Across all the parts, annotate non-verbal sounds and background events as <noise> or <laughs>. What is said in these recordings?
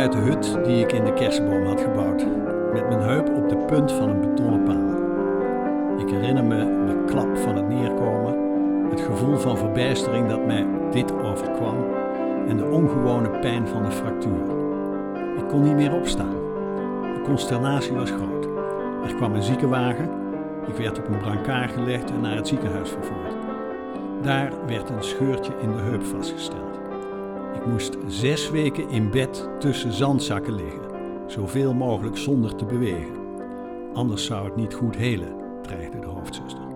Uit de hut die ik in de kersenboom had gebouwd, met mijn heup op de punt van een betonnen paal. Ik herinner me de klap van het neerkomen, het gevoel van verbijstering dat mij dit overkwam en de ongewone pijn van de fractuur. Ik kon niet meer opstaan. De consternatie was groot. Er kwam een ziekenwagen, ik werd op een brancard gelegd en naar het ziekenhuis vervoerd. Daar werd een scheurtje in de heup vastgesteld. Ik moest zes weken in bed tussen zandzakken liggen, zoveel mogelijk zonder te bewegen. Anders zou het niet goed helen, dreigde de hoofdzuster.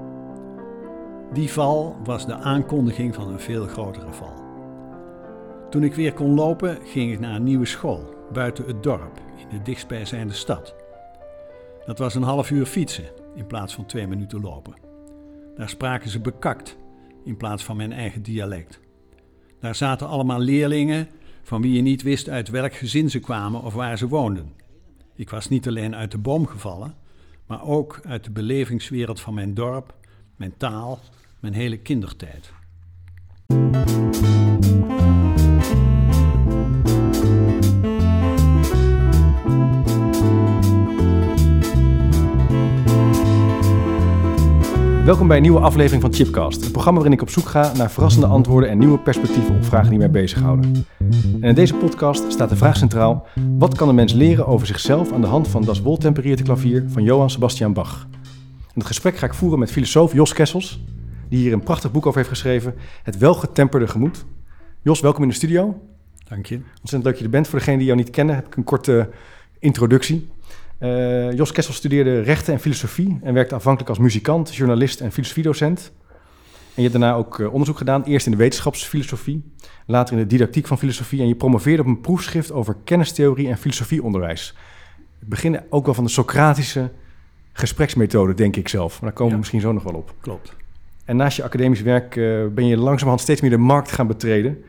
Die val was de aankondiging van een veel grotere val. Toen ik weer kon lopen, ging ik naar een nieuwe school, buiten het dorp, in de dichtstbijzijnde stad. Dat was een half uur fietsen in plaats van twee minuten lopen. Daar spraken ze bekakt in plaats van mijn eigen dialect. Daar zaten allemaal leerlingen van wie je niet wist uit welk gezin ze kwamen of waar ze woonden. Ik was niet alleen uit de boom gevallen, maar ook uit de belevingswereld van mijn dorp, mijn taal, mijn hele kindertijd. Welkom bij een nieuwe aflevering van Chipcast, een programma waarin ik op zoek ga naar verrassende antwoorden en nieuwe perspectieven op vragen die mij bezighouden. En in deze podcast staat de vraag centraal: wat kan een mens leren over zichzelf aan de hand van Das Woltempereerde klavier van Johann Sebastian Bach? En het gesprek ga ik voeren met filosoof Jos Kessels, die hier een prachtig boek over heeft geschreven, Het welgetemperde gemoed. Jos, welkom in de studio. Dank je. Ontzettend leuk dat je er bent. Voor degenen die jou niet kennen, heb ik een korte introductie. Uh, Jos Kessel studeerde rechten en filosofie en werkte aanvankelijk als muzikant, journalist en filosofiedocent. En je hebt daarna ook uh, onderzoek gedaan, eerst in de wetenschapsfilosofie, later in de didactiek van filosofie. En je promoveerde op een proefschrift over kennistheorie en filosofieonderwijs. Het begin ook wel van de Socratische gespreksmethode, denk ik zelf. Maar daar komen Ja. we misschien zo nog wel op. Klopt. En naast je academisch werk uh, ben je langzamerhand steeds meer de markt gaan betreden.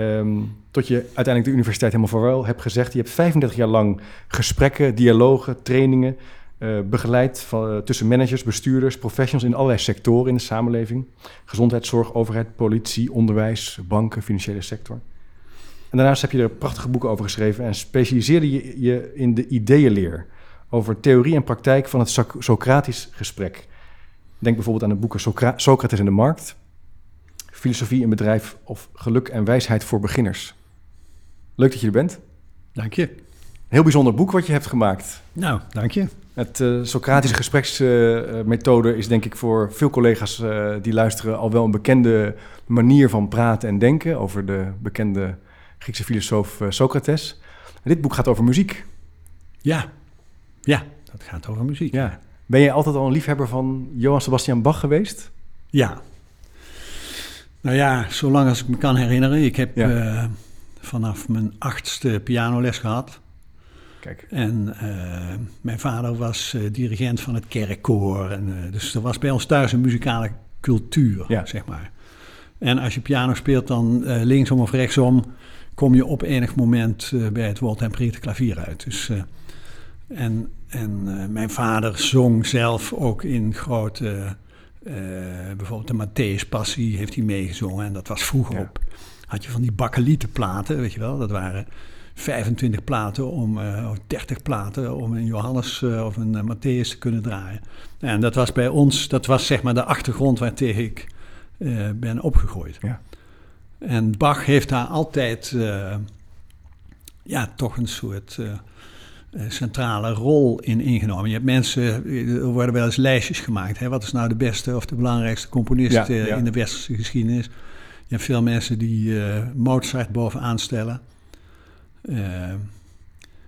Um, tot je uiteindelijk de universiteit helemaal vaarwel hebt gezegd. Je hebt 35 jaar lang gesprekken, dialogen, trainingen uh, begeleid van, uh, tussen managers, bestuurders, professionals in allerlei sectoren in de samenleving. Gezondheidszorg, overheid, politie, onderwijs, banken, financiële sector. En daarnaast heb je er prachtige boeken over geschreven en specialiseerde je je in de ideeënleer over theorie en praktijk van het Soc Socratisch gesprek. Denk bijvoorbeeld aan de boeken Socra Socrates in de markt, Filosofie in bedrijf of Geluk en wijsheid voor beginners. Leuk dat je er bent. Dank je. Heel bijzonder boek wat je hebt gemaakt. Nou, dank je. Het uh, Socratische gespreksmethode uh, is denk ik voor veel collega's uh, die luisteren al wel een bekende manier van praten en denken over de bekende Griekse filosoof uh, Socrates. En dit boek gaat over muziek. Ja, ja, dat gaat over muziek. Ja. Ben je altijd al een liefhebber van Johann Sebastian Bach geweest? Ja. Nou ja, zolang als ik me kan herinneren. Ik heb Ja. eh, vanaf mijn achtste pianoles gehad. Kijk, En eh, mijn vader was eh, dirigent van het kerkkoor. En, dus er was bij ons thuis een muzikale cultuur, Ja. zeg maar. En als je piano speelt, dan linksom of rechtsom... kom je op enig moment bij het woltempererte klavier uit. Dus, en en mijn vader zong zelf ook in grote... eh, bijvoorbeeld de Matthäus Passie heeft hij meegezongen. En dat was vroeger Ja. op... Had je van die bakkelietenplaten, weet je wel. Dat waren 25 platen om, eh, of 30 platen om een Johannes eh, of een Matthäus te kunnen draaien. En dat was bij ons, dat was zeg maar de achtergrond waartegen ik ben opgegroeid. Ja. En Bach heeft daar altijd ja, toch een soort centrale rol in ingenomen. Je hebt mensen, er worden wel eens lijstjes gemaakt. Hè? Wat is nou de beste of de belangrijkste componist Ja, eh, ja. in de westerse geschiedenis? Je hebt veel mensen die eh, Mozart bovenaan stellen. Eh,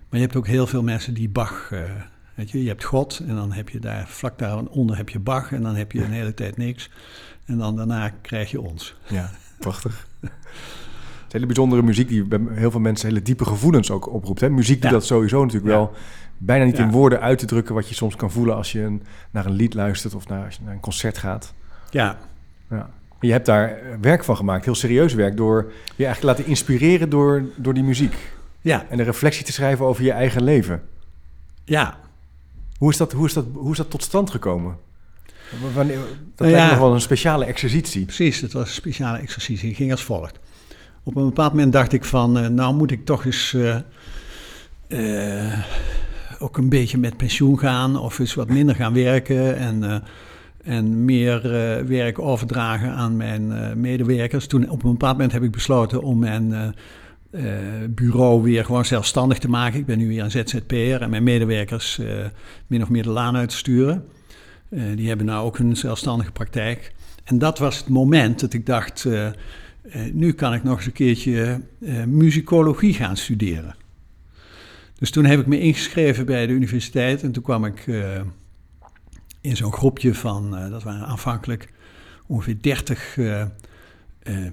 maar je hebt ook heel veel mensen die Bach... eh, weet je, je hebt God en dan heb je daar vlak daaronder heb je Bach... en dan heb je een hele tijd niks. En dan daarna krijg je ons. ja, prachtig. <laughs> Is hele bijzondere muziek die bij heel veel mensen hele diepe gevoelens ook oproept. Hè? Muziek doet Ja. dat sowieso natuurlijk wel bijna niet in woorden uit te drukken wat je soms kan voelen als je een, naar een lied luistert of naar, als je naar een concert gaat. Ja, Ja. Je hebt daar eh, werk van gemaakt, heel serieus werk, door je eigenlijk laten inspireren door, door die muziek. ja, En een reflectie te schrijven over je eigen leven. ja. Hoe is dat, hoe is dat, hoe is dat tot stand gekomen? Wanneer, dat Nou lijkt me wel een speciale exercitie. Precies, het was een speciale exercitie. Het ging als volgt. Op een bepaald moment dacht ik van, eh, nou moet ik toch eens eh, eh, ook een beetje met pensioen gaan of eens wat minder gaan werken en, en meer werk overdragen aan mijn medewerkers. Toen op een bepaald moment heb ik besloten om mijn bureau weer gewoon zelfstandig te maken. Ik ben nu weer een ZZP'er en mijn medewerkers min of meer de laan uit te sturen. Die hebben nou ook een zelfstandige praktijk. En dat was het moment dat ik dacht, eh, nu kan ik nog eens een keertje eh, muzikologie gaan studeren. Dus toen heb ik me ingeschreven bij de universiteit en toen kwam ik in zo'n groepje van, dat waren aanvankelijk ongeveer 30 eh, eh,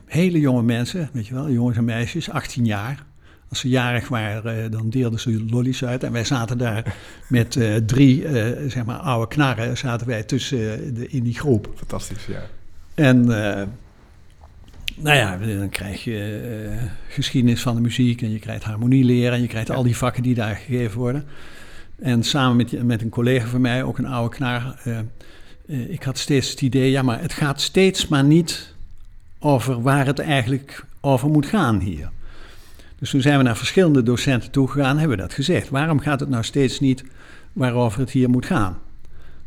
hele jonge mensen, weet je wel, jongens en meisjes, 18 jaar. Als ze jarig waren, dan deelden ze lollies uit. En wij zaten daar met drie, zeg maar, oude knarren, zaten wij tussen de, in die groep. Fantastisch, ja. En nou ja, dan krijg je eh, geschiedenis van de muziek en je krijgt harmonie leren en je krijgt al die vakken die daar gegeven worden. En samen met, met een collega van mij, ook een oude knar, eh, eh, ik had steeds het idee, ja, maar het gaat steeds maar niet over waar het eigenlijk over moet gaan hier. Dus toen zijn we naar verschillende docenten toegegaan en hebben we dat gezegd. Waarom gaat het nou steeds niet waarover het hier moet gaan?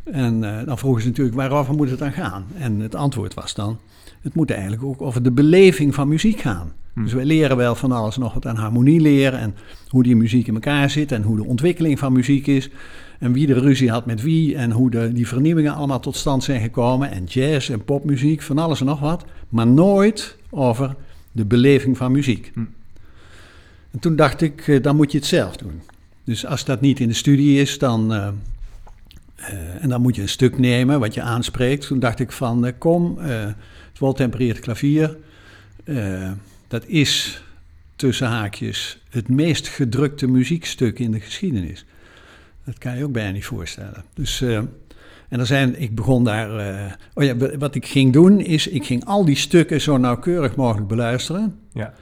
En dan vroegen ze natuurlijk, waarover moet het dan gaan? En het antwoord was dan, het moet eigenlijk ook over de beleving van muziek gaan. Hm. Dus wij leren wel van alles nog wat aan harmonie leren en hoe die muziek in elkaar zit en hoe de ontwikkeling van muziek is. En wie de ruzie had met wie en hoe de, die vernieuwingen allemaal tot stand zijn gekomen. En jazz en popmuziek, van alles en nog wat. Maar nooit over de beleving van muziek. Hm. En toen dacht ik, eh, dan moet je het zelf doen. Dus als dat niet in de studie is, dan... eh, en dan moet je een stuk nemen wat je aanspreekt. Toen dacht ik van, eh, kom, eh, het woltempereerd klavier... eh, dat is tussen haakjes het meest gedrukte muziekstuk in de geschiedenis. Dat kan je ook bijna niet voorstellen. Dus, eh, en er zijn, ik begon daar. eh, oh ja, wa- wat ik ging doen is, ik ging al die stukken zo nauwkeurig mogelijk beluisteren. Ja.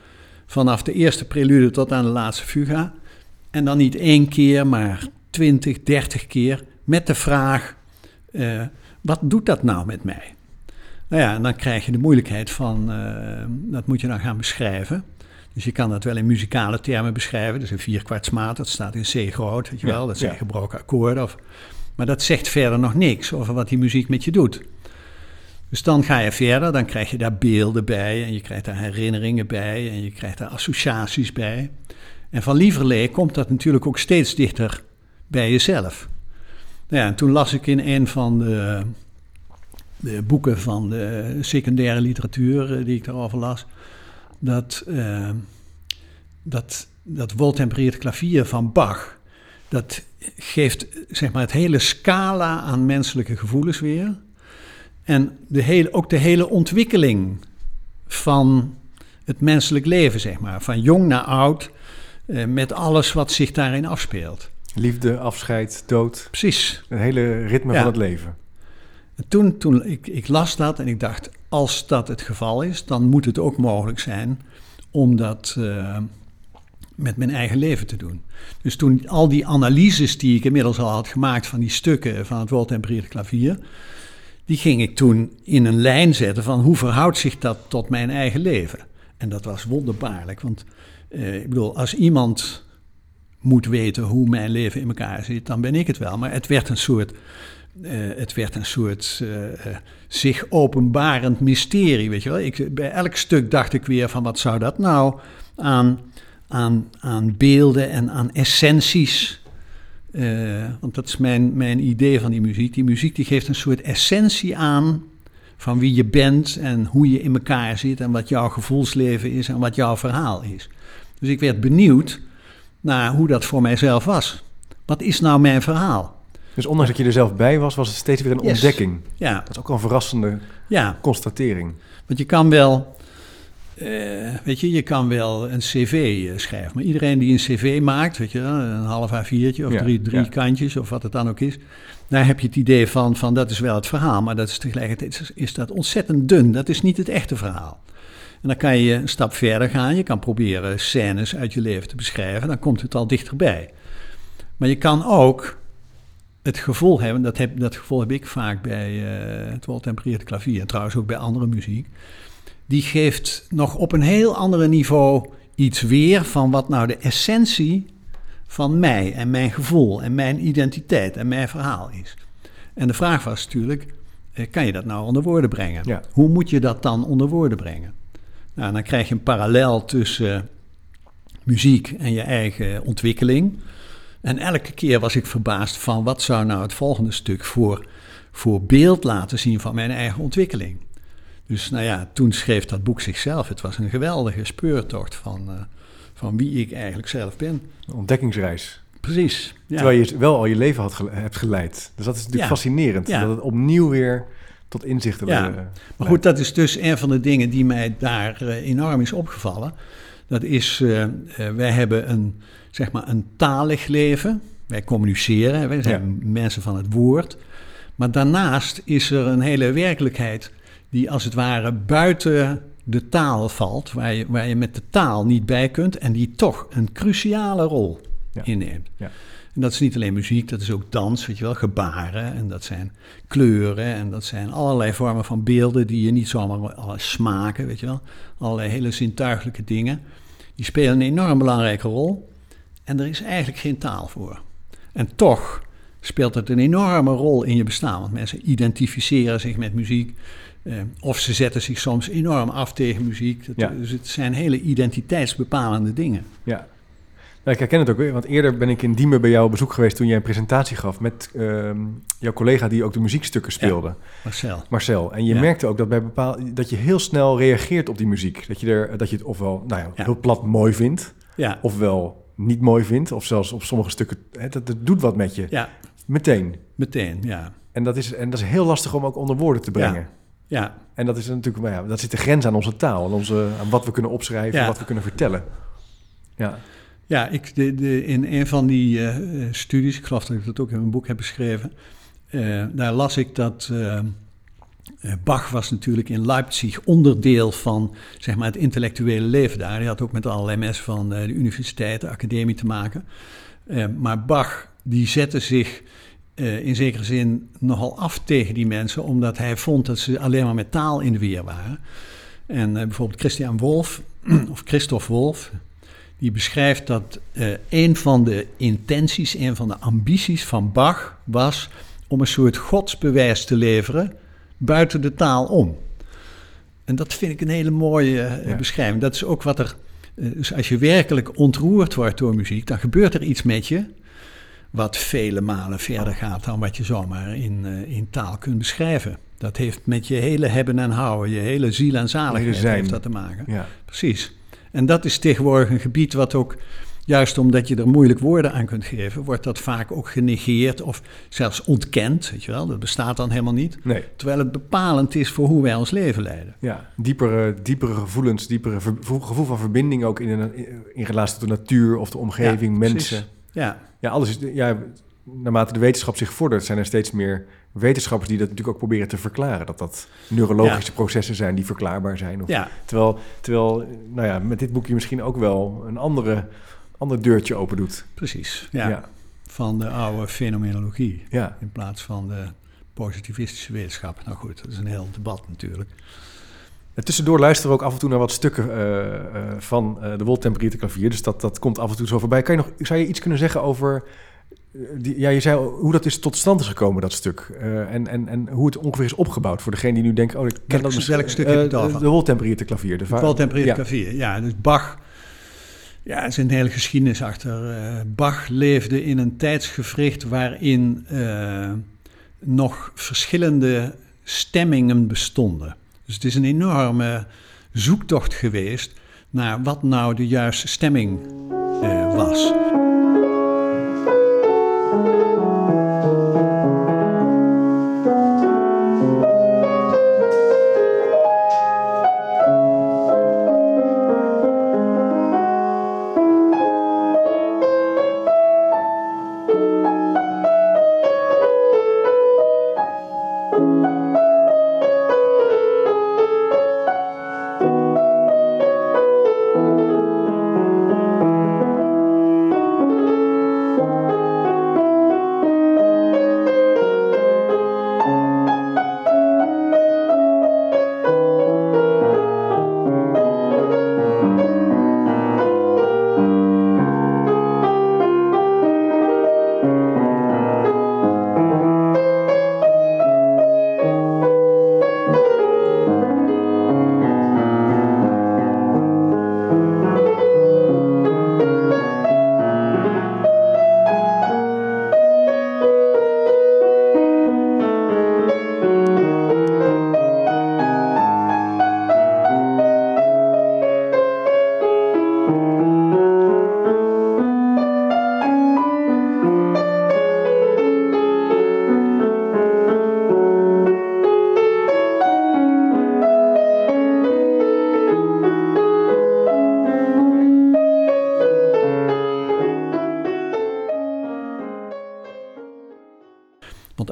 Vanaf de eerste prelude tot aan de laatste fuga. En dan niet één keer, maar twintig, dertig keer. Met de vraag: eh, wat doet dat nou met mij? Nou ja, en dan krijg je de moeilijkheid van, eh, dat moet je dan gaan beschrijven. Dus je kan dat wel in muzikale termen beschrijven. Dus een vierkwartsmaat, dat staat in C groot, weet je wel. Dat zijn ja. gebroken akkoorden. Of, maar dat zegt verder nog niks over wat die muziek met je doet. Dus dan ga je verder, dan krijg je daar beelden bij en je krijgt daar herinneringen bij en je krijgt daar associaties bij. En van lieverlee komt dat natuurlijk ook steeds dichter bij jezelf. Nou ja, en toen las ik in een van de, de boeken van de secundaire literatuur eh, die ik daarover las, dat, eh, dat, dat woltempereerd klavier van Bach, dat geeft zeg maar het hele scala aan menselijke gevoelens weer. En de hele, ook de hele ontwikkeling van het menselijk leven, zeg maar. Van jong naar oud, eh, met alles wat zich daarin afspeelt. Liefde, afscheid, dood. Precies. Het hele ritme Ja. van het leven. En toen, toen ik, ik las dat en ik dacht, als dat het geval is, dan moet het ook mogelijk zijn om dat eh, met mijn eigen leven te doen. Dus toen al die analyses die ik inmiddels al had gemaakt van die stukken van het woordtempereerde klavier, die ging ik toen in een lijn zetten van hoe verhoudt zich dat tot mijn eigen leven. En dat was wonderbaarlijk, want eh, ik bedoel, als iemand moet weten hoe mijn leven in elkaar zit, dan ben ik het wel. Maar het werd een soort, eh, het werd een soort eh, eh, zich openbarend mysterie, weet je wel. Ik, bij elk stuk dacht ik weer van wat zou dat nou aan, aan, aan beelden en aan essenties. want dat is mijn, mijn idee van die muziek. Die muziek die geeft een soort essentie aan van wie je bent en hoe je in elkaar zit en wat jouw gevoelsleven is en wat jouw verhaal is. Dus ik werd benieuwd naar hoe dat voor mijzelf was. Wat is nou mijn verhaal? Dus ondanks dat je er zelf bij was, was het steeds weer een Yes. ontdekking. Ja, Dat is ook een verrassende ja constatering. want je kan wel, eh, weet je, je kan wel een cv eh, schrijven. Maar iedereen die een cv maakt, weet je, wel, een half A4'tje of Ja, drie, drie ja. kantjes of wat het dan ook is. Daar heb je het idee van, van dat is wel het verhaal, maar dat is tegelijkertijd is, is dat ontzettend dun. Dat is niet het echte verhaal. En dan kan je een stap verder gaan. Je kan proberen scènes uit je leven te beschrijven. Dan komt het al dichterbij. Maar je kan ook het gevoel hebben, dat, heb, dat gevoel heb ik vaak bij eh het weltempereerde klavier en trouwens ook bij andere muziek. Die geeft nog op een heel ander niveau iets weer van wat nou de essentie van mij en mijn gevoel en mijn identiteit en mijn verhaal is. En de vraag was natuurlijk, eh, kan je dat nou onder woorden brengen? Ja. Hoe moet je dat dan onder woorden brengen? Nou, dan krijg je een parallel tussen muziek en je eigen ontwikkeling. En elke keer was ik verbaasd van wat zou nou het volgende stuk voor, voor beeld laten zien van mijn eigen ontwikkeling. Dus nou ja, toen schreef dat boek zichzelf. Het was een geweldige speurtocht van, eh, van wie ik eigenlijk zelf ben. Een ontdekkingsreis. Precies. Ja. Terwijl je wel al je leven had gele- hebt geleid. Dus dat is natuurlijk Ja. fascinerend. Ja. Dat het opnieuw weer tot inzichten Ja. eh, Maar goed, dat is dus een van de dingen die mij daar eh, enorm is opgevallen. Dat is, eh, wij hebben een, zeg maar een talig leven. Wij communiceren, wij zijn mensen van het woord. Maar daarnaast is er een hele werkelijkheid die als het ware buiten de taal valt, waar je, waar je met de taal niet bij kunt en die toch een cruciale rol Ja. inneemt. Ja. En dat is niet alleen muziek, dat is ook dans, weet je wel, gebaren. En dat zijn kleuren en dat zijn allerlei vormen van beelden die je niet zomaar smaken, weet je wel. Allerlei hele zintuigelijke dingen. Die spelen een enorm belangrijke rol. En er is eigenlijk geen taal voor. En toch speelt het een enorme rol in je bestaan. Want mensen identificeren zich met muziek. Eh, of ze zetten zich soms enorm af tegen muziek. Dat- Ja. Dus het zijn hele identiteitsbepalende dingen. Ja. Nou, ik herken het ook weer, want eerder ben ik in Diemen bij jou op bezoek geweest toen jij een presentatie gaf met ehm, jouw collega die ook de muziekstukken speelde, Marcel. Marcel. En je Ja. merkte ook dat, bij bepaal, dat je heel snel reageert op die muziek. Dat je, er, dat je het ofwel nou ja, heel plat mooi vindt, ofwel niet mooi vindt, of zelfs op sommige stukken, hè, dat, dat doet wat met je. ja, Meteen. meteen, ja. En dat, is, en dat is heel lastig om ook onder woorden te brengen. Ja, En dat is natuurlijk, nou ja, dat zit de grens aan onze taal, aan, onze, aan wat we kunnen opschrijven, wat we kunnen vertellen. Ja, ja ik, de, in een van die eh, studies, ik geloof dat ik dat ook in mijn boek heb beschreven, eh, daar las ik dat eh, Bach was natuurlijk in Leipzig onderdeel van zeg maar, het intellectuele leven daar. Hij had ook met allerlei mensen van de universiteit, de academie te maken. Maar Bach die zette zich in zekere zin nogal af tegen die mensen, omdat hij vond dat ze alleen maar met taal in de weer waren. En bijvoorbeeld Christian Wolff, <clears throat> of Christoph Wolff, die beschrijft dat eh, een van de intenties, een van de ambities van Bach was om een soort godsbewijs te leveren buiten de taal om. En dat vind ik een hele mooie eh, Ja. beschrijving. Dat is ook wat er. eh, dus als je werkelijk ontroerd wordt door muziek, dan gebeurt er iets met je. Wat vele malen verder gaat dan wat je zomaar in, in taal kunt beschrijven. Dat heeft met je hele hebben en houden, je hele ziel en zaligheid heeft dat te maken. ja. Precies. En dat is tegenwoordig een gebied wat ook juist omdat je er moeilijk woorden aan kunt geven, wordt dat vaak ook genegeerd of zelfs ontkend. Weet je wel, dat bestaat dan helemaal niet. Nee. Terwijl het bepalend is voor hoe wij ons leven leiden. Ja, diepere, diepere gevoelens, diepere gevoel van verbinding ook in, een, in relatie tot de natuur of de omgeving, Ja, mensen. Ja, Ja, alles is, ja, naarmate de wetenschap zich vordert, zijn er steeds meer wetenschappers die dat natuurlijk ook proberen te verklaren. Dat dat neurologische processen zijn die verklaarbaar zijn. Of, ja, Terwijl, terwijl, nou ja, met dit boekje misschien ook wel een andere, ander deurtje open doet. precies. Ja. ja. Van de oude fenomenologie ja. in plaats van de positivistische wetenschap. Nou goed, dat is een heel debat natuurlijk. En tussendoor luisteren we ook af en toe naar wat stukken eh, eh, van eh, de Woltemperierten klavier. Dus dat, dat komt af en toe zo voorbij. Kan je nog, zou je iets kunnen zeggen over... eh, Die, ja, je zei al hoe dat is tot stand is gekomen, dat stuk. Eh, en, en, en hoe het ongeveer is opgebouwd. Voor degene die nu denkt, oh, ik ken Welk- dat misschien- welk stuk eh, heb de-? De klavier. De Waltemperierten ja. klavier. Ja, dus Bach. Ja, er is een hele geschiedenis achter. Eh, Bach leefde in een tijdsgevricht waarin eh, nog verschillende stemmingen bestonden. Dus het is een enorme zoektocht geweest naar wat nou de juiste stemming eh, was.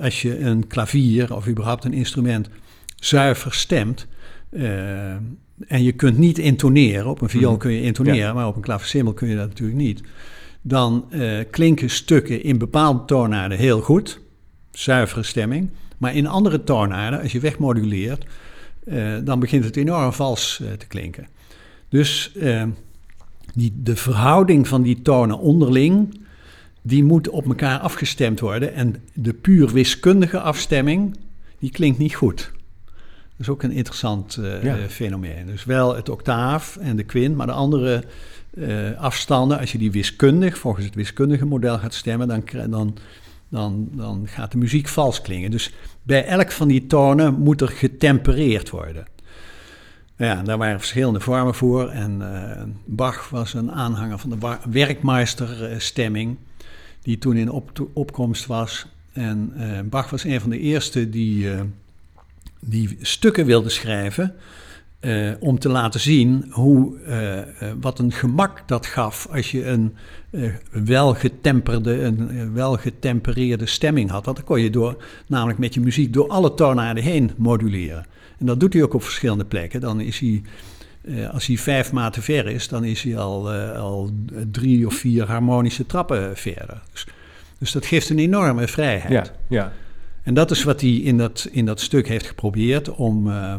Als je een klavier of überhaupt een instrument zuiver stemt. eh, en je kunt niet intoneren. Op een viool Mhm. kun je intoneren, Ja. maar op een klavecimbal kun je dat natuurlijk niet. Dan eh, klinken stukken in bepaalde toonaarden heel goed. Zuivere stemming. Maar in andere toonaarden, als je wegmoduleert, eh, dan begint het enorm vals te klinken. Dus die, de verhouding van die tonen onderling, die moet op elkaar afgestemd worden. En de puur wiskundige afstemming, die klinkt niet goed. Dat is ook een interessant eh, Ja. fenomeen. Dus wel het octaaf en de kwint, maar de andere eh, afstanden, als je die wiskundig, volgens het wiskundige model gaat stemmen, dan, dan, dan, dan gaat de muziek vals klinken. Dus bij elk van die tonen moet er getempereerd worden. Nou Ja, daar waren verschillende vormen voor. En eh, Bach was een aanhanger van de werkmeisterstemming, die toen in op- opkomst was. En eh, Bach was een van de eerste die, eh, die stukken wilde schrijven. eh, om te laten zien hoe, wat een gemak dat gaf als je een welgetemperde, een welgetempereerde stemming had. Want dan kon je door, namelijk met je muziek door alle toonaarden heen moduleren. En dat doet hij ook op verschillende plekken. Dan is hij, eh, als hij vijf maten ver is, dan is hij al, eh, al drie of vier harmonische trappen verder. Dus, dus dat geeft een enorme vrijheid. Ja, ja. En dat is wat hij in dat, in dat stuk heeft geprobeerd om, eh,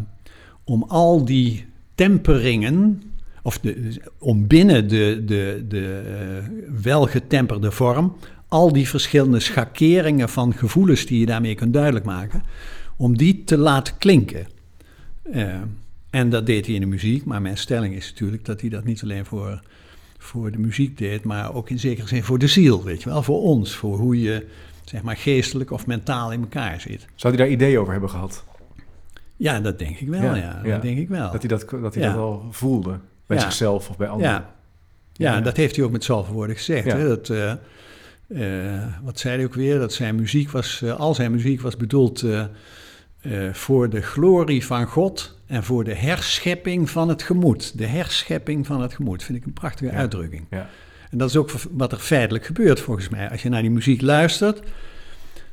om al die temperingen, of de, om binnen de, de, de welgetemperde vorm, al die verschillende schakeringen van gevoelens die je daarmee kunt duidelijk maken, om die te laten klinken. En dat deed hij in de muziek, maar mijn stelling is natuurlijk dat hij dat niet alleen voor, voor de muziek deed, maar ook in zekere zin voor de ziel, weet je wel, voor ons, voor hoe je zeg maar geestelijk of mentaal in elkaar zit. Zou hij daar ideeën over hebben gehad? Ja, dat denk ik wel, ja. Ja, ja. Dat denk ik wel. Dat hij dat, dat, hij Ja. dat al voelde bij zichzelf of bij anderen? ja. Ja, dat heeft hij ook met zoveel woorden gezegd. Hè? Dat, eh, eh, wat zei hij ook weer? Dat zijn muziek was, eh, al zijn muziek was bedoeld eh, voor de glorie van God en voor de herschepping van het gemoed. De herschepping van het gemoed vind ik een prachtige Ja. uitdrukking. Ja. En dat is ook wat er feitelijk gebeurt volgens mij. Als je naar die muziek luistert,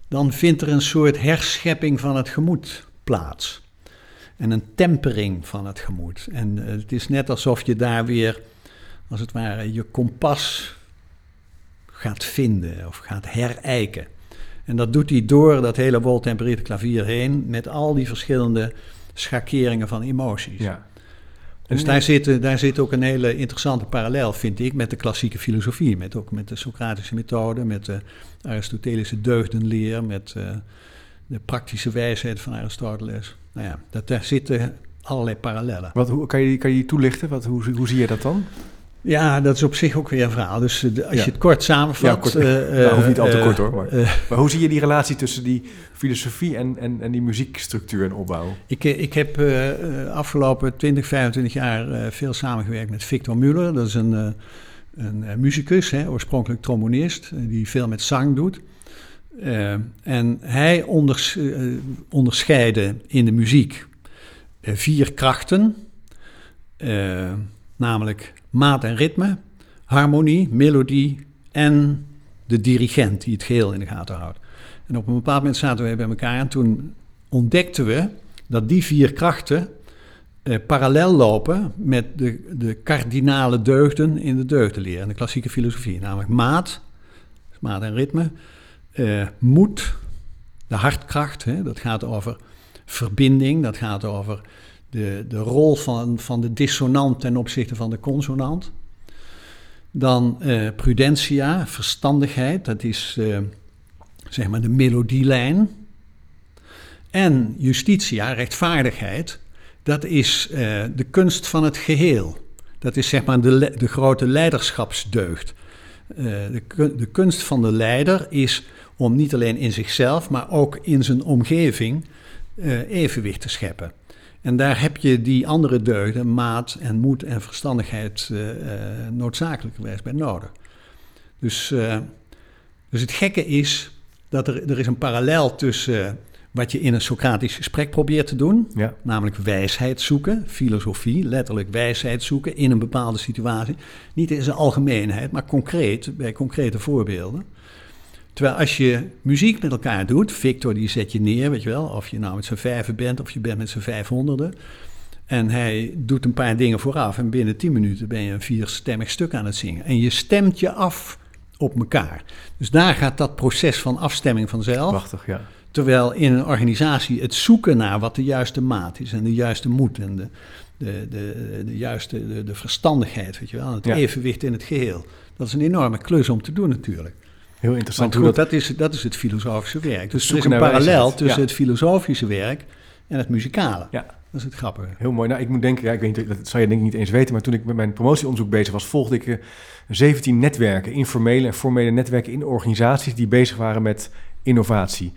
dan vindt er een soort herschepping van het gemoed plaats. En een tempering van het gemoed. En eh, het is net alsof je daar weer, als het ware, je kompas gaat vinden of gaat herijken. En dat doet hij door dat hele woltempereerde klavier heen met al die verschillende schakeringen van emoties. Ja. Dus daar zit, eh, daar zit ook een hele interessante parallel, vind ik, met de klassieke filosofie. Met, ook met de Socratische methode, met de Aristotelische deugdenleer, met eh, de praktische wijsheid van Aristoteles. Nou ja, dat, daar zitten allerlei parallellen. Wat, hoe, kan, je, kan je toelichten? Wat, hoe, hoe zie je dat dan? Ja, dat is op zich ook weer een verhaal. Dus eh, als Ja. je het kort samenvat... Ja, kort. eh, <laughs> Nou, hoeft niet al te eh, kort, hoor, maar- Maar hoe zie je die relatie tussen die filosofie en, en, en die muziekstructuur en opbouw? Ik, ik heb eh, eh, afgelopen 20, 25 jaar eh, veel samengewerkt met Victor Muller. Dat is een, eh, een muzikus, hè, oorspronkelijk trombonist, die veel met zang doet. En hij onders, onderscheidde in de muziek vier krachten, namelijk maat en ritme, harmonie, melodie en de dirigent die het geheel in de gaten houdt. En op een bepaald moment zaten wij bij elkaar en toen ontdekten we dat die vier krachten eh, parallel lopen met de, de kardinale deugden in de deugdenleer en de klassieke filosofie. Namelijk maat, maat en ritme, eh, moed, de hartkracht, hè, dat gaat over verbinding, dat gaat over de, de rol van, van de dissonant ten opzichte van de consonant. Dan eh, prudentia, verstandigheid, dat is eh, zeg maar de melodielijn. En justitia, rechtvaardigheid, dat is eh, de kunst van het geheel. Dat is zeg maar de, de grote leiderschapsdeugd. De, de kunst van de leider is om niet alleen in zichzelf, maar ook in zijn omgeving evenwicht te scheppen. En daar heb je die andere deugden, maat en moed en verstandigheid, eh, eh, noodzakelijkerwijs bij nodig. Dus, eh, dus het gekke is dat er, er is een parallel tussen wat je in een Socratisch gesprek probeert te doen, Ja. namelijk wijsheid zoeken, filosofie, letterlijk wijsheid zoeken in een bepaalde situatie. Niet in zijn algemeenheid, maar concreet, bij concrete voorbeelden. Terwijl als je muziek met elkaar doet, Victor die zet je neer, weet je wel, of je nou met z'n vijven bent of je bent met z'n vijfhonderden. En hij doet een paar dingen vooraf en binnen tien minuten ben je een vierstemmig stuk aan het zingen. En je stemt je af op elkaar. Dus daar gaat dat proces van afstemming vanzelf. Prachtig, ja. Terwijl in een organisatie het zoeken naar wat de juiste maat is en de juiste moed en de, de, de, de juiste de, de verstandigheid, weet je wel, het Ja. evenwicht in het geheel. Dat is een enorme klus om te doen natuurlijk. Heel interessant hoe goed, dat... dat, is, dat is het filosofische werk. Dus er is een parallel tussen het filosofische werk en het muzikale. Ja. Dat is het grappige. Heel mooi. Nou, ik moet denken, ja, ik weet niet, dat zou je denk ik niet eens weten, maar toen ik met mijn promotieonderzoek bezig was, volgde ik eh, 17 netwerken, informele en formele netwerken in organisaties die bezig waren met innovatie.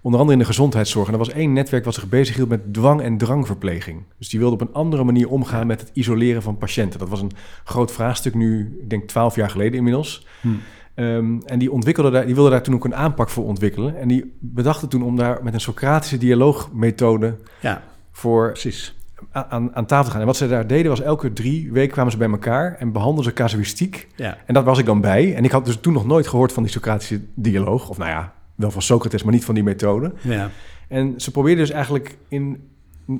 Onder andere in de gezondheidszorg. En er was één netwerk wat zich bezighield met dwang- en drangverpleging. Dus die wilde op een andere manier omgaan met het isoleren van patiënten. Dat was een groot vraagstuk nu, ik denk 12 jaar geleden inmiddels. Hm. Ehm, en die, ontwikkelde daar, die wilde daar toen ook een aanpak voor ontwikkelen. En die bedachten toen om daar met een Socratische dialoogmethode Ja, voor precies. aan, aan tafel te gaan. En wat ze daar deden was elke drie weken kwamen ze bij elkaar en behandelden ze casuïstiek. Ja, En dat was ik dan bij. En ik had dus toen nog nooit gehoord van die Socratische dialoog. Of nou ja, wel van Socrates, maar niet van die methode. ja, En ze probeerden dus eigenlijk in,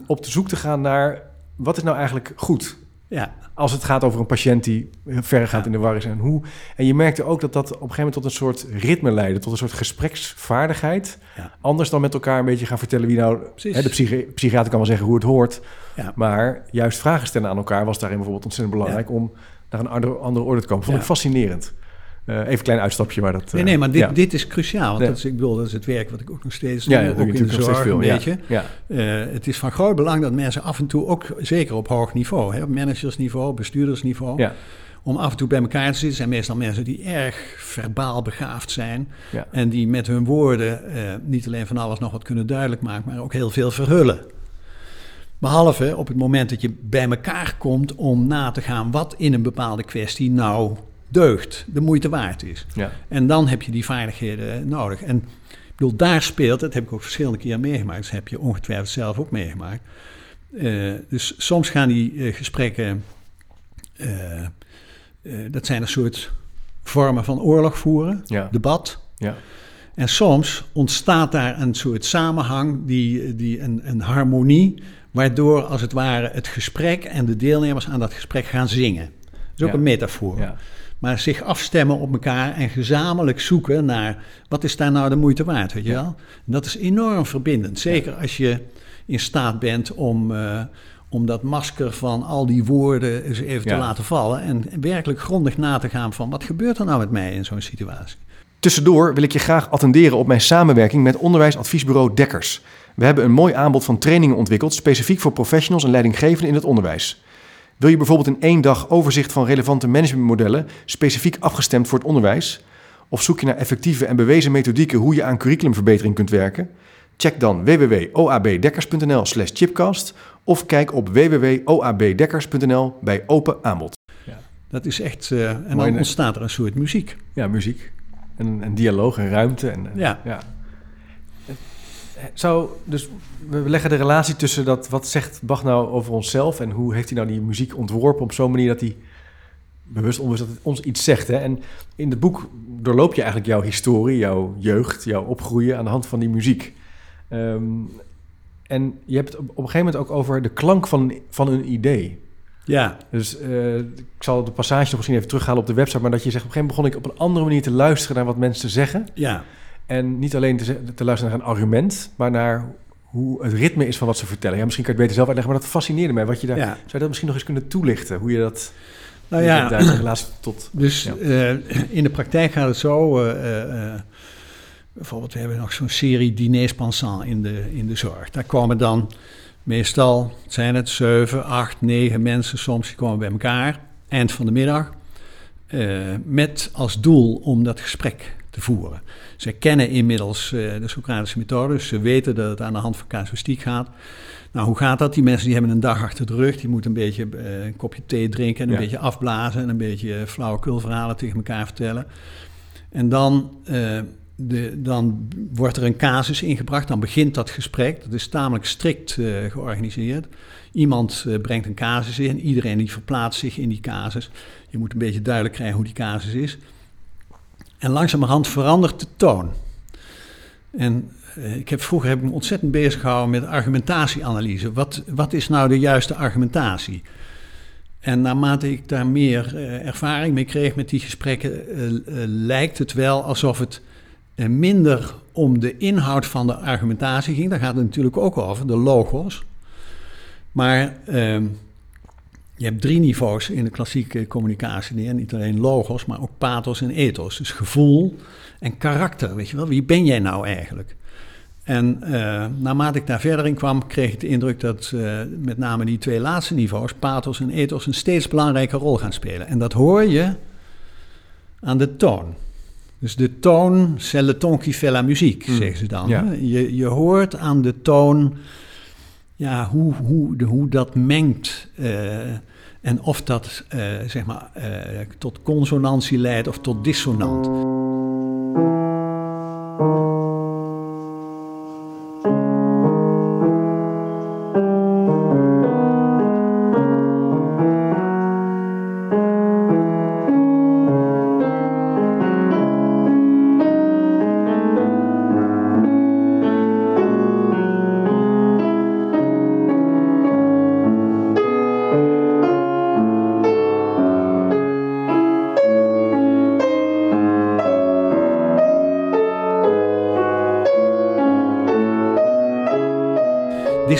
op te zoek te gaan naar wat is nou eigenlijk goed. Ja, Als het gaat over een patiënt die verregaand Ja. in de war is. En, hoe, en je merkte ook dat dat op een gegeven moment tot een soort ritme leidde. Tot een soort gespreksvaardigheid. Ja. Anders dan met elkaar een beetje gaan vertellen wie nou... Hè, de psychi- psychiater kan wel zeggen hoe het hoort. ja. Maar juist vragen stellen aan elkaar was daarin bijvoorbeeld ontzettend belangrijk om naar een andere, andere orde te komen. Vond ik fascinerend. Eh, even een klein uitstapje, maar dat. Nee, eh, nee, maar dit, ja. dit is cruciaal. Want Ja. dat is, ik bedoel, dat is het werk wat ik ook nog steeds doe, ja, ook in de zorg, veel. een beetje. Ja. Eh, het is van groot belang dat mensen af en toe ook, zeker op hoog niveau, hè, op managersniveau, bestuurdersniveau, om af en toe bij elkaar te zitten. Zijn meestal mensen die erg verbaal begaafd zijn en die met hun woorden eh, niet alleen van alles nog wat kunnen duidelijk maken, maar ook heel veel verhullen. Behalve op het moment dat je bij elkaar komt om na te gaan wat in een bepaalde kwestie nou deugt, de moeite waard is. Ja. En dan heb je die vaardigheden nodig. En ik bedoel, daar speelt, dat heb ik ook verschillende keren meegemaakt, dat heb je ongetwijfeld zelf ook meegemaakt. Uh, dus soms gaan die uh, gesprekken, uh, dat zijn een soort vormen van oorlog voeren, Ja. debat. Ja. En soms ontstaat daar een soort samenhang, die, die, een, een harmonie, waardoor als het ware het gesprek en de deelnemers aan dat gesprek gaan zingen. Dat is ook Ja. een metafoor. Ja. Maar zich afstemmen op elkaar en gezamenlijk zoeken naar wat is daar nou de moeite waard, weet je wel? En dat is enorm verbindend. Zeker als je in staat bent om, eh, om dat masker van al die woorden eens even Ja. te laten vallen en werkelijk grondig na te gaan van wat gebeurt er nou met mij in zo'n situatie. Tussendoor wil ik je graag attenderen op mijn samenwerking met onderwijsadviesbureau Dekkers. We hebben een mooi aanbod van trainingen ontwikkeld, specifiek voor professionals en leidinggevenden in het onderwijs. Wil je bijvoorbeeld in één dag overzicht van relevante managementmodellen, specifiek afgestemd voor het onderwijs? Of zoek je naar effectieve en bewezen methodieken hoe je aan curriculumverbetering kunt werken? Check dan www.oabdekkers.nl slash chipcast of kijk op www.oabdekkers.nl bij open aanbod. Dat is echt, eh, en Mooi, dan ontstaat er een soort muziek. Ja, muziek. En, en dialoog en ruimte. En, en- Ja. ja. Zou, dus we leggen de relatie tussen dat, wat zegt Bach nou over onszelf en hoe heeft hij nou die muziek ontworpen op zo'n manier dat hij bewust onbewust dat het ons iets zegt. Hè? En in het boek doorloop je eigenlijk jouw historie, jouw jeugd, jouw opgroeien aan de hand van die muziek. Ehm, en je hebt het op, op een gegeven moment ook over de klank van, van een idee. Ja, Dus eh, ik zal de passage nog misschien even terughalen op de website, maar dat je zegt op een gegeven moment begon ik op een andere manier te luisteren naar wat mensen zeggen. ja, En niet alleen te, te luisteren naar een argument, maar naar hoe het ritme is van wat ze vertellen. Ja, misschien kan je het beter zelf uitleggen, maar dat fascineerde mij. Wat je daar, ja. Zou je dat misschien nog eens kunnen toelichten? Hoe je dat, Nou ja, daar relatie tot... Dus Ja. eh, in de praktijk gaat het zo. eh, eh, bijvoorbeeld, we hebben nog zo'n serie diners pensants in de, in de zorg. Daar komen dan meestal, zijn het zeven, acht, negen mensen soms, die komen bij elkaar. Eind van de middag. met als doel om dat gesprek te voeren. Ze kennen inmiddels eh, de Socratische methode, dus ze weten dat het aan de hand van casuïstiek gaat. Nou, hoe gaat dat? Die mensen die hebben een dag achter de rug, die moeten een beetje eh, een kopje thee drinken en een Ja. beetje afblazen en een beetje flauwekulverhalen tegen elkaar vertellen. En dan, eh, de, dan wordt er een casus ingebracht, dan begint dat gesprek. Dat is tamelijk strikt eh, georganiseerd. Iemand eh, brengt een casus in, iedereen die verplaatst zich in die casus. Je moet een beetje duidelijk krijgen hoe die casus is. En langzamerhand verandert de toon. En eh, ik heb, vroeger heb ik me ontzettend bezig gehouden met argumentatieanalyse. Wat, wat is nou de juiste argumentatie? En naarmate ik daar meer eh, ervaring mee kreeg met die gesprekken, eh, lijkt het wel alsof het minder om de inhoud van de argumentatie ging. Daar gaat het natuurlijk ook over, de logos. Maar ehm, je hebt drie niveaus in de klassieke communicatie. Niet alleen logos, maar ook pathos en ethos. Dus gevoel en karakter. Weet je wel, wie ben jij nou eigenlijk? En eh, naarmate ik daar verder in kwam, kreeg ik de indruk dat eh, met name die twee laatste niveaus, pathos en ethos, een steeds belangrijke rol gaan spelen. En dat hoor je aan de toon. Dus de toon, c'est le ton qui fait la musique, Mm, zeggen ze dan. ja. Je, je hoort aan de toon ja, hoe, hoe, de, hoe dat mengt. eh, en of dat eh, zeg maar, eh, tot consonantie leidt of tot dissonant.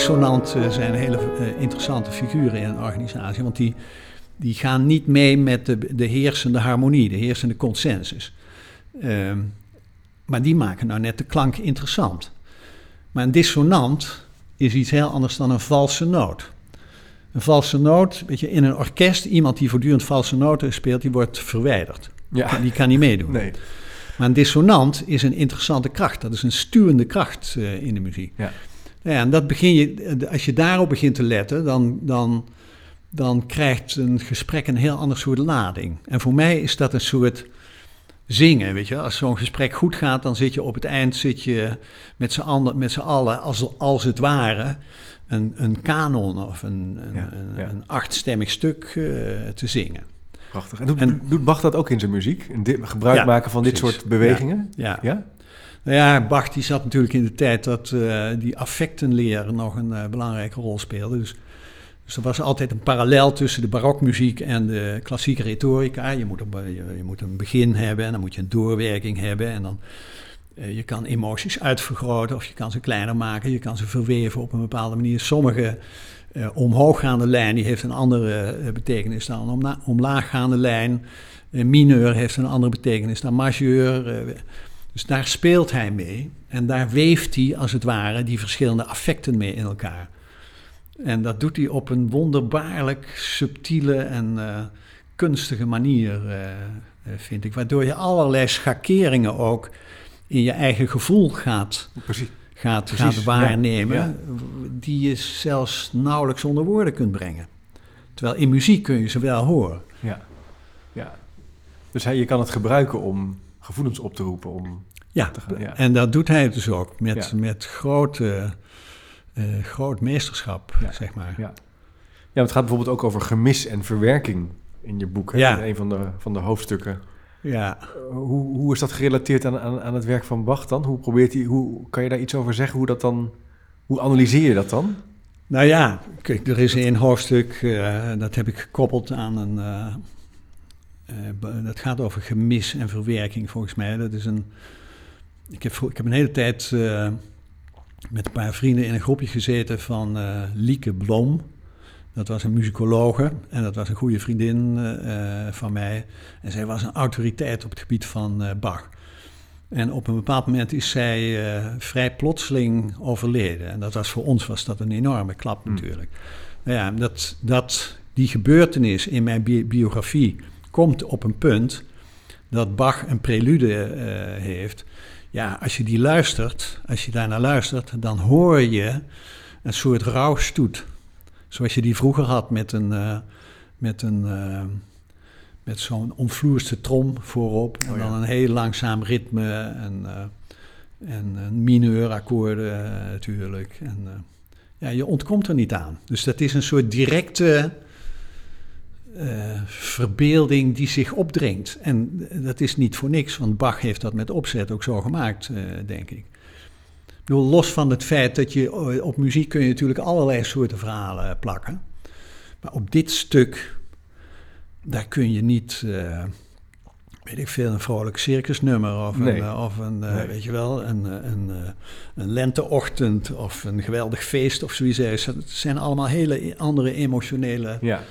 Dissonant eh, zijn hele eh, interessante figuren in een organisatie, want die, die gaan niet mee met de, de heersende harmonie, de heersende consensus. Ehm, maar die maken nou net de klank interessant. Maar een dissonant is iets heel anders dan een valse noot. Een valse noot, weet je, in een orkest, iemand die voortdurend valse noten speelt, die wordt verwijderd. Ja, Die kan niet meedoen. nee. Maar een dissonant is een interessante kracht. Dat is een stuwende kracht eh, in de muziek. Ja. Nou ja, en dat begin je, als je daarop begint te letten, dan, dan, dan krijgt een gesprek een heel ander soort lading. En voor mij is dat een soort zingen, weet je. Als zo'n gesprek goed gaat, dan zit je op het eind zit je met z'n allen, als, als het ware een, een kanon of een, een, Ja, een, ja. een achtstemmig stuk eh, te zingen. Prachtig. En doet, En- doet Bach dat ook in zijn muziek? Een gebruik Ja, maken van dit precies. soort bewegingen? Ja. Ja? Nou ja, Bach die zat natuurlijk in de tijd dat eh, die affectenleer nog een eh, belangrijke rol speelde. Dus, dus er was altijd een parallel tussen de barokmuziek en de klassieke retorica. Je moet, een, je, je moet een begin hebben en dan moet je een doorwerking hebben. En dan, eh, je kan emoties uitvergroten of je kan ze kleiner maken. Je kan ze verweven op een bepaalde manier. Sommige eh, omhooggaande lijn die heeft een andere eh, betekenis dan een omla- omlaaggaande lijn. Eh, mineur heeft een andere betekenis dan majeur. Dus daar speelt hij mee en daar weeft hij als het ware die verschillende affecten mee in elkaar. En dat doet hij op een wonderbaarlijk subtiele en eh, kunstige manier, eh, eh, vind ik. Waardoor je allerlei schakeringen ook in je eigen gevoel gaat, Precies. gaat, Precies, gaat ja, waarnemen, ja. die je zelfs nauwelijks onder woorden kunt brengen. Terwijl in muziek kun je ze wel horen. Ja. ja. Dus hij, je kan het gebruiken om gevoelens op te roepen. Om Ja, te gaan, ja. en dat doet hij dus ook met, Ja. met grote, eh, groot meesterschap, Ja. zeg maar. Ja. Ja, het gaat bijvoorbeeld ook over gemis en verwerking in je boek. Hè? Ja. In een van de, van de hoofdstukken. Ja, Uh, hoe, hoe is dat gerelateerd aan, aan, aan het werk van Bach dan? Hoe probeert hij, hoe, kan je daar iets over zeggen? Hoe, dat dan, hoe analyseer je dat dan? nou ja, kijk, er is een hoofdstuk, eh, dat heb ik gekoppeld aan een... eh, be- dat gaat over gemis en verwerking, volgens mij. Dat is een... Ik heb, ik heb een hele tijd eh, met een paar vrienden in een groepje gezeten van eh, Lieke Blom. Dat was een muzikologe en dat was een goede vriendin van mij. En zij was een autoriteit op het gebied van Bach. En op een bepaald moment is zij vrij plotseling overleden. En dat was voor ons was dat een enorme klap Hmm. natuurlijk. Nou ja, dat, dat, die gebeurtenis in mijn bi- biografie komt op een punt dat Bach een prelude eh, heeft. Ja, als je die luistert, als je daarnaar luistert, dan hoor je een soort rouwstoet. Zoals je die vroeger had met een, eh, met een, eh, met zo'n omvloerste trom voorop. En Oh ja. dan een heel langzaam ritme en, en een mineurakkoorden natuurlijk. En, ja, je ontkomt er niet aan. Dus dat is een soort directe eh, verbeelding die zich opdringt. En dat is niet voor niks, want Bach heeft dat met opzet ook zo gemaakt, eh, denk ik. Ik bedoel, los van het feit dat je eh, op muziek kun je natuurlijk allerlei soorten verhalen plakken. Maar op dit stuk, daar kun je niet, eh, weet ik veel, een vrolijk circusnummer of Nee. een, eh, of een eh, Nee. weet je wel, een, eh, een, eh, een lenteochtend of een geweldig feest of zoiets. Het zijn allemaal hele andere emotionele Ja,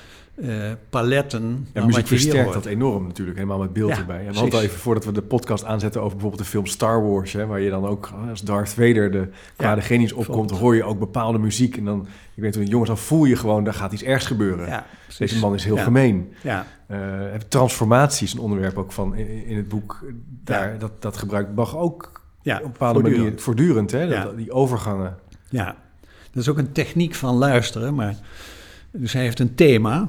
eh, paletten. ja muziek versterkt dat enorm natuurlijk, helemaal met beeld Ja, erbij. En we hadden al even voordat we de podcast aanzetten over bijvoorbeeld de film Star Wars, hè, waar je dan ook als Darth Vader de kwade genius opkomt, bijvoorbeeld. hoor je ook bepaalde muziek. En dan, ik weet toen jongens, dan voel je gewoon, daar gaat iets ergs gebeuren. Ja, Deze man is heel Ja. gemeen. Ja, Eh, transformatie is een onderwerp ook van in, in het boek. Daar, Ja. dat, dat gebruikt Bach ook ja, op een bepaalde voortdurend. manier voortdurend. Hè? Dat- Ja. die overgangen. Ja, dat is ook een techniek van luisteren. Maar, dus hij heeft een thema.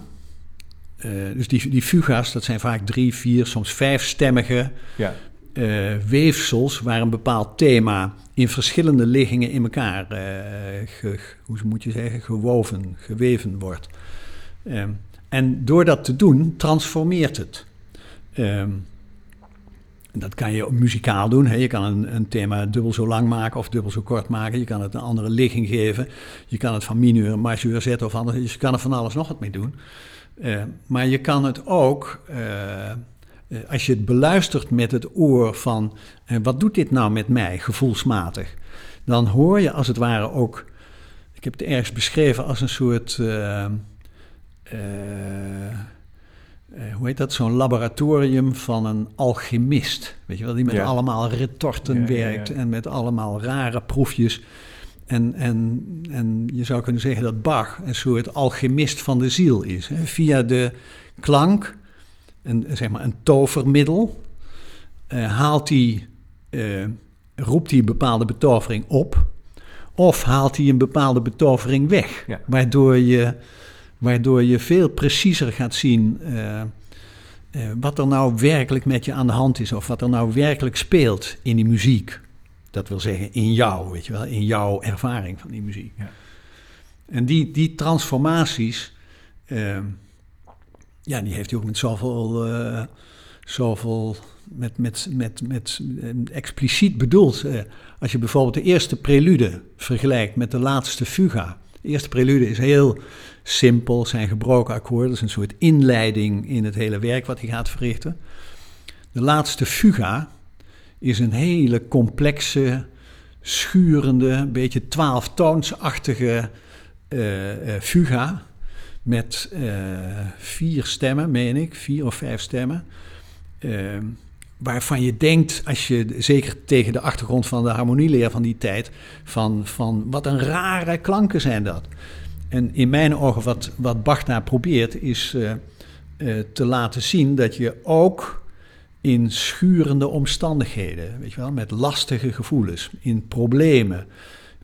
Eh, dus die, die fuga's, dat zijn vaak drie, vier, soms vijfstemmige Ja, eh, weefsels waar een bepaald thema in verschillende liggingen in elkaar, ge- hoe moet je zeggen, gewoven, geweven wordt. Ehm, en door dat te doen, transformeert het. Ehm, dat kan je muzikaal doen. Hè. Je kan een, een thema dubbel zo lang maken of dubbel zo kort maken. Je kan het een andere ligging geven. Je kan het van mineur, majeur zetten of anders. Dus je kan er van alles nog wat mee doen. Eh, maar je kan het ook, eh, eh, als je het beluistert met het oor van... wat doet dit nou met mij, gevoelsmatig? Dan hoor je als het ware ook... Ik heb het ergens beschreven als een soort... hoe heet dat? Zo'n laboratorium van een alchemist. Weet je wel, die met Ja. allemaal retorten Ja, ja, ja. werkt en met allemaal rare proefjes. En, en, en je zou kunnen zeggen dat Bach een soort alchemist van de ziel is. Hè? Via de klank, een, zeg maar een tovermiddel, eh, haalt hij, eh, roept hij bepaalde betovering op Of haalt hij een bepaalde betovering weg, Ja. waardoor, je, waardoor je veel preciezer gaat zien eh, wat er nou werkelijk met je aan de hand is, of wat er nou werkelijk speelt in die muziek. Dat wil zeggen in jou, weet je wel, in jouw ervaring van die muziek. Ja. En die, die transformaties, eh, ja, die heeft hij ook met zoveel, eh, zoveel met, met, met, met eh, expliciet bedoeld. Eh, als je bijvoorbeeld de eerste prelude vergelijkt met de laatste fuga. De eerste prelude is heel simpel, zijn gebroken akkoorden, is een soort inleiding in het hele werk wat hij gaat verrichten. De laatste fuga is een hele complexe, schurende, een beetje twaalftoonsachtige eh, eh, fuga met eh, vier stemmen, meen ik, vier of vijf stemmen. Waarvan je denkt, als je zeker tegen de achtergrond van de harmonieleer van die tijd, van, van wat een rare klanken zijn dat. En in mijn ogen, wat, wat Bach daar probeert, is te laten zien dat je ook in schurende omstandigheden, weet je wel, met lastige gevoelens, in problemen,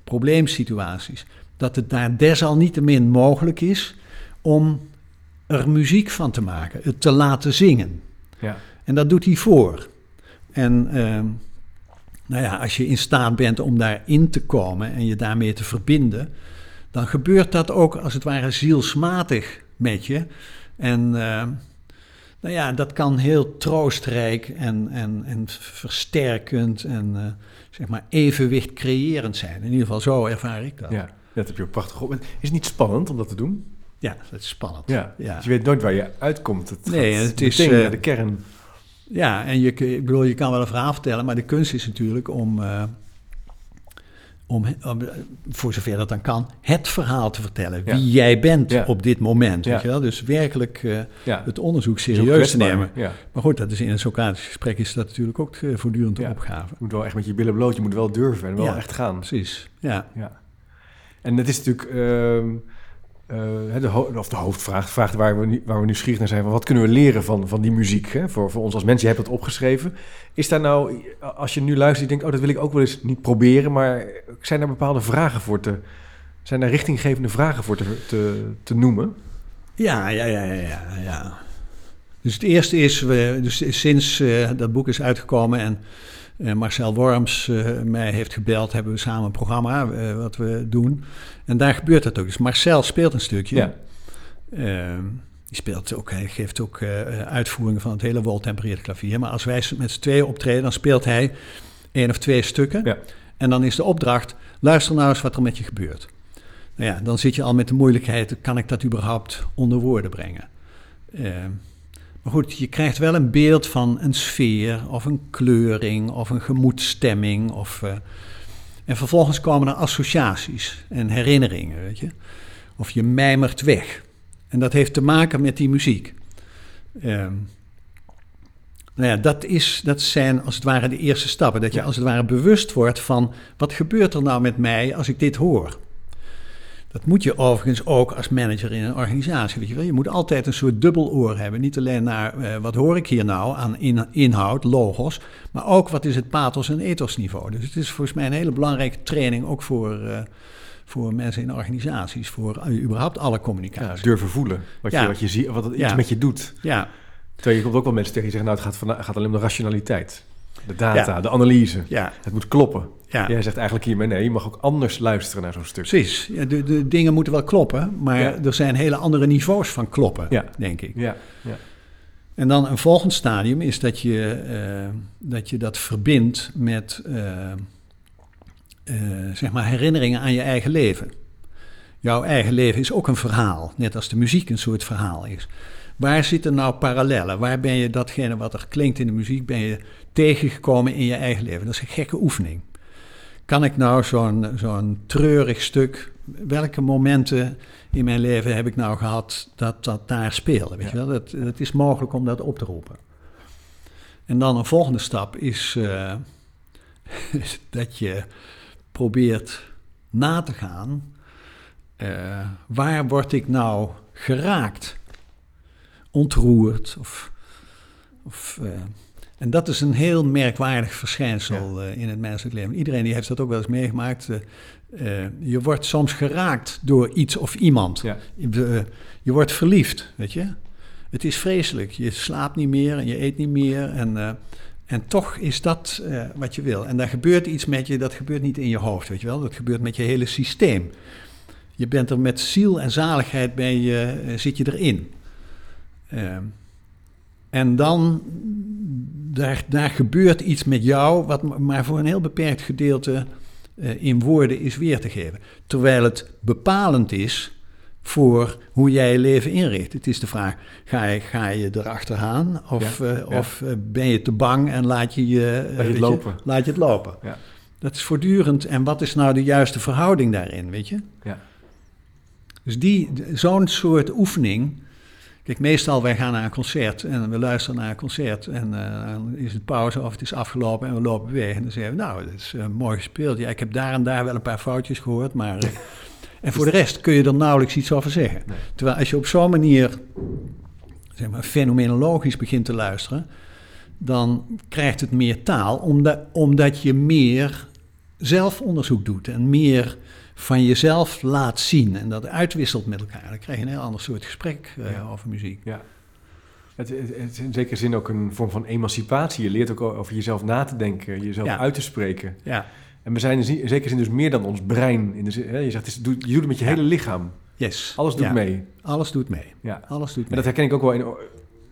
probleemsituaties, dat het daar desalniettemin mogelijk is om er muziek van te maken, het te laten zingen. Ja. En dat doet hij voor. En ehm, nou ja, als je in staat bent om daarin te komen en je daarmee te verbinden, dan gebeurt dat ook als het ware zielsmatig met je. En ehm, nou ja, dat kan heel troostrijk en, en, en versterkend en eh, zeg maar evenwicht creërend zijn. In ieder geval zo ervaar ik dat. ja, dat heb je ook prachtig op. Is het niet spannend om dat te doen? Ja, dat is spannend. Ja. Ja. Je weet nooit waar je uitkomt. Het Nee, het is, eh, de kern. Ja, en je, ik bedoel, je kan wel een verhaal vertellen, maar de kunst is natuurlijk om, eh, om, om, voor zover dat dan kan, het verhaal te vertellen. Ja. Wie jij bent Ja. op dit moment. Ja. Weet je wel? Dus werkelijk eh, het onderzoek serieus te nemen. Maar goed, dat is in een Socratisch gesprek is dat natuurlijk ook eh, voortdurend een Ja. opgave. Je moet wel echt met je billen bloot. Je moet wel durven en wel echt gaan. Precies, ja. Ja. En het is natuurlijk ehm, eh, de, of de hoofdvraag, de vraag waar we, waar we naar zijn. Van wat kunnen we leren van, van die muziek hè? Voor, voor ons als mensen? Je hebt het opgeschreven. Is daar nou, als je nu luistert, je denkt, oh, dat wil ik ook wel eens niet proberen. Maar zijn daar bepaalde vragen voor te... Zijn daar richtinggevende vragen voor te, te, te noemen? Ja, ja, ja, ja, ja, ja. Dus het eerste is, we, dus sinds eh, dat boek is uitgekomen en eh, Marcel Worms eh, mij heeft gebeld, hebben we samen een programma eh, wat we doen. En daar gebeurt dat ook. Dus Marcel speelt een stukje. Ja. Ehm, die speelt ook, hij geeft ook uitvoeringen van het hele woltempereerde klavier. Maar als wij met z'n tweeën optreden, dan speelt hij één of twee stukken. Ja. En dan is de opdracht, luister nou eens wat er met je gebeurt. Nou ja, dan zit je al met de moeilijkheid, kan ik dat überhaupt onder woorden brengen? Maar goed, je krijgt wel een beeld van een sfeer of een kleuring of een gemoedstemming. Of, eh, en vervolgens komen er associaties en herinneringen, weet je. Of je mijmert weg. En dat heeft te maken met die muziek. Ehm, nou ja, dat, is, dat zijn als het ware de eerste stappen. Dat je als het ware bewust wordt van wat gebeurt er nou met mij als ik dit hoor. Dat moet je overigens ook als manager in een organisatie. Weet je, wel. je moet altijd een soort dubbeloor hebben. Niet alleen naar eh, wat hoor ik hier nou aan in- inhoud, logos, maar ook wat is het pathos en ethosniveau. Dus het is volgens mij een hele belangrijke training ook voor, eh, voor mensen in organisaties, voor eh, überhaupt alle Ja, communicatie. durven voelen. Wat, Ja. je, wat je ziet, wat het iets Ja. met je doet. Ja, Terwijl je komt ook wel mensen tegen die zeggen, nou, het gaat, van, gaat alleen om de rationaliteit. De data, Ja. de analyse. ja, Het moet kloppen. ja. Jij zegt eigenlijk hiermee, nee, je mag ook anders luisteren naar zo'n stuk. Precies. Ja, de, de dingen moeten wel kloppen, maar Ja. er zijn hele andere niveaus van kloppen, denk ik. Ja, ja. En dan een volgend stadium is dat je eh, dat, je dat verbindt met eh, eh, zeg maar herinneringen aan je eigen leven. Jouw eigen leven is ook een verhaal, net als de muziek een soort verhaal is. Waar zitten nou parallellen? Waar ben je datgene wat er klinkt in de muziek, ben je tegengekomen in je eigen leven? Dat is een gekke oefening. Kan ik nou zo'n zo'n treurig stuk, welke momenten in mijn leven heb ik nou gehad dat dat daar speelde? Weet Ja. je wel? Dat, het is mogelijk om dat op te roepen. En dan een volgende stap is eh, <laughs> dat je probeert na te gaan, eh, waar word ik nou geraakt? Ontroerd of... of eh, en dat is een heel merkwaardig verschijnsel eh, in het menselijk leven. Iedereen die heeft dat ook wel eens meegemaakt. eh, je wordt soms geraakt door iets of iemand. Ja. Je, je wordt verliefd, weet je. Het is vreselijk. Je slaapt niet meer en je eet niet meer. En, en toch is dat wat je wil. En daar gebeurt iets met je, dat gebeurt niet in je hoofd, weet je wel. Dat gebeurt met je hele systeem. Je bent er met ziel en zaligheid bij je, zit je erin. Ehm, en dan, daar, daar gebeurt iets met jou, wat maar voor een heel beperkt gedeelte eh, in woorden is weer te geven. Terwijl het bepalend is voor hoe jij je leven inricht. Het is de vraag, ga je, ga je erachteraan of, Ja, eh, ja. of eh, ben je te bang en laat je, je, eh, het weet lopen. laat je het lopen. Ja. Dat is voortdurend. En wat is nou de juiste verhouding daarin, weet je? Ja. Dus die, zo'n soort oefening. Kijk, meestal wij gaan naar een concert en we luisteren naar een concert. En eh, dan is het pauze of het is afgelopen en we lopen weg. En dan zeggen we, nou, dat is eh, mooi gespeeld. Ja, ik heb daar en daar wel een paar foutjes gehoord, maar... eh, <laughs> en voor de rest kun je er nauwelijks iets over zeggen. Nee. Terwijl als je op zo'n manier, zeg maar, fenomenologisch begint te luisteren... dan krijgt het meer taal, omdat, omdat je meer zelfonderzoek doet en meer van jezelf laat zien en dat uitwisselt met elkaar. Dan krijg je een heel ander soort gesprek eh, Ja. over muziek. Ja. Het, het, het is in zekere zin ook een vorm van emancipatie. Je leert ook over jezelf na te denken, jezelf Ja. uit te spreken. Ja, En we zijn in zi- in zekere zin dus meer dan ons brein. In de zin, hè, je zegt, het is, doe- je doet het met je Ja. hele lichaam. yes. Alles doet mee. Alles doet mee. Ja. Alles doet En mee. dat herken ik ook wel in,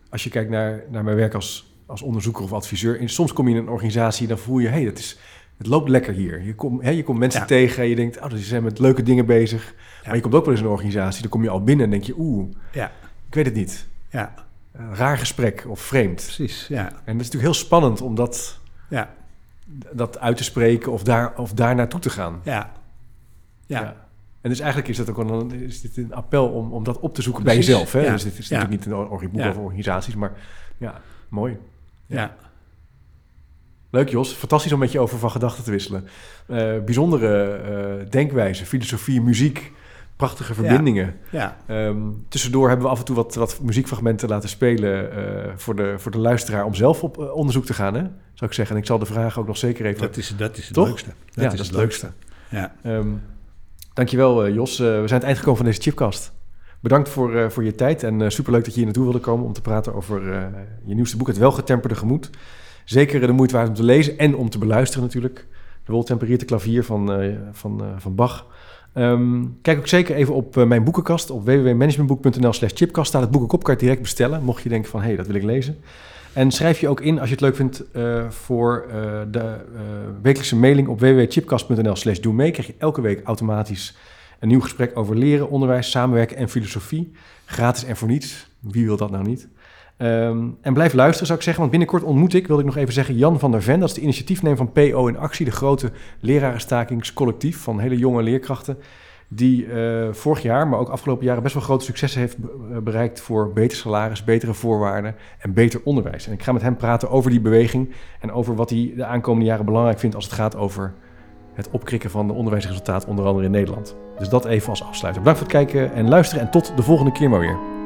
als je kijkt naar, naar mijn werk als, als onderzoeker of adviseur. En soms kom je in een organisatie, dan voel je, hey, dat is, het loopt lekker hier. Je, komt hè, je komt mensen Ja. tegen en je denkt, oh, ze zijn met leuke dingen bezig. Maar je komt ook wel eens in een organisatie, dan kom je al binnen en denk je, oeh, Ja, ik weet het niet. ja, Een raar gesprek of vreemd. precies. Ja, En dat is natuurlijk heel spannend om dat, ja, dat uit te spreken of daar, of daar naartoe te gaan. ja. Ja, En dus eigenlijk is dat ook een, is dit een appel om, om dat op te zoeken bij jezelf. Hè? ja. Dus dit is natuurlijk niet een boek over organisaties, maar ja, mooi. ja. Leuk Jos, fantastisch om met je over van gedachten te wisselen. Eh, bijzondere eh, denkwijze, filosofie, muziek, prachtige verbindingen. ja. Ehm, tussendoor hebben we af en toe wat, wat muziekfragmenten laten spelen eh, voor, de, voor de luisteraar om zelf op onderzoek te gaan, hè? zou ik zeggen. En ik zal de vraag ook nog zeker even... Dat is, dat is het Toch? leukste. ja, dat is het leukste. Ja. Ehm, dankjewel Jos. We zijn het eind gekomen van deze chipcast. Bedankt voor, voor je tijd en eh, superleuk dat je hier naartoe wilde komen om te praten over je nieuwste boek, Het Welgetemperde Gemoed. Zeker de moeite waard om te lezen en om te beluisteren natuurlijk. De Woltempereerde klavier van, eh, van, eh, van Bach. Ehm, kijk ook zeker even op eh, mijn boekenkast. Op www.managementboek.nl slash chipkast staat het boek ook op. Kan direct bestellen, mocht je denken van... hé, hey, dat wil ik lezen. En schrijf je ook in, als je het leuk vindt... voor de wekelijkse mailing op www.chipkast.nl slash doe mee. krijg je elke week automatisch een nieuw gesprek over leren, onderwijs, samenwerken en filosofie. Gratis en voor niets. Wie wil dat nou niet? Ehm, en blijf luisteren, zou ik zeggen. Want binnenkort ontmoet ik, wilde ik nog even zeggen, Jan van der Ven. Dat is de initiatiefnemer van PO in Actie, de grote lerarenstakingscollectief van hele jonge leerkrachten. Die eh, vorig jaar, maar ook afgelopen jaren, best wel grote successen heeft eh, bereikt voor beter salaris, betere voorwaarden en beter onderwijs. En ik ga met hem praten over die beweging en over wat hij de aankomende jaren belangrijk vindt als het gaat over het opkrikken van de onderwijsresultaat, onder andere in Nederland. Dus dat even als afsluiter. Bedankt voor het kijken en luisteren en tot de volgende keer maar weer.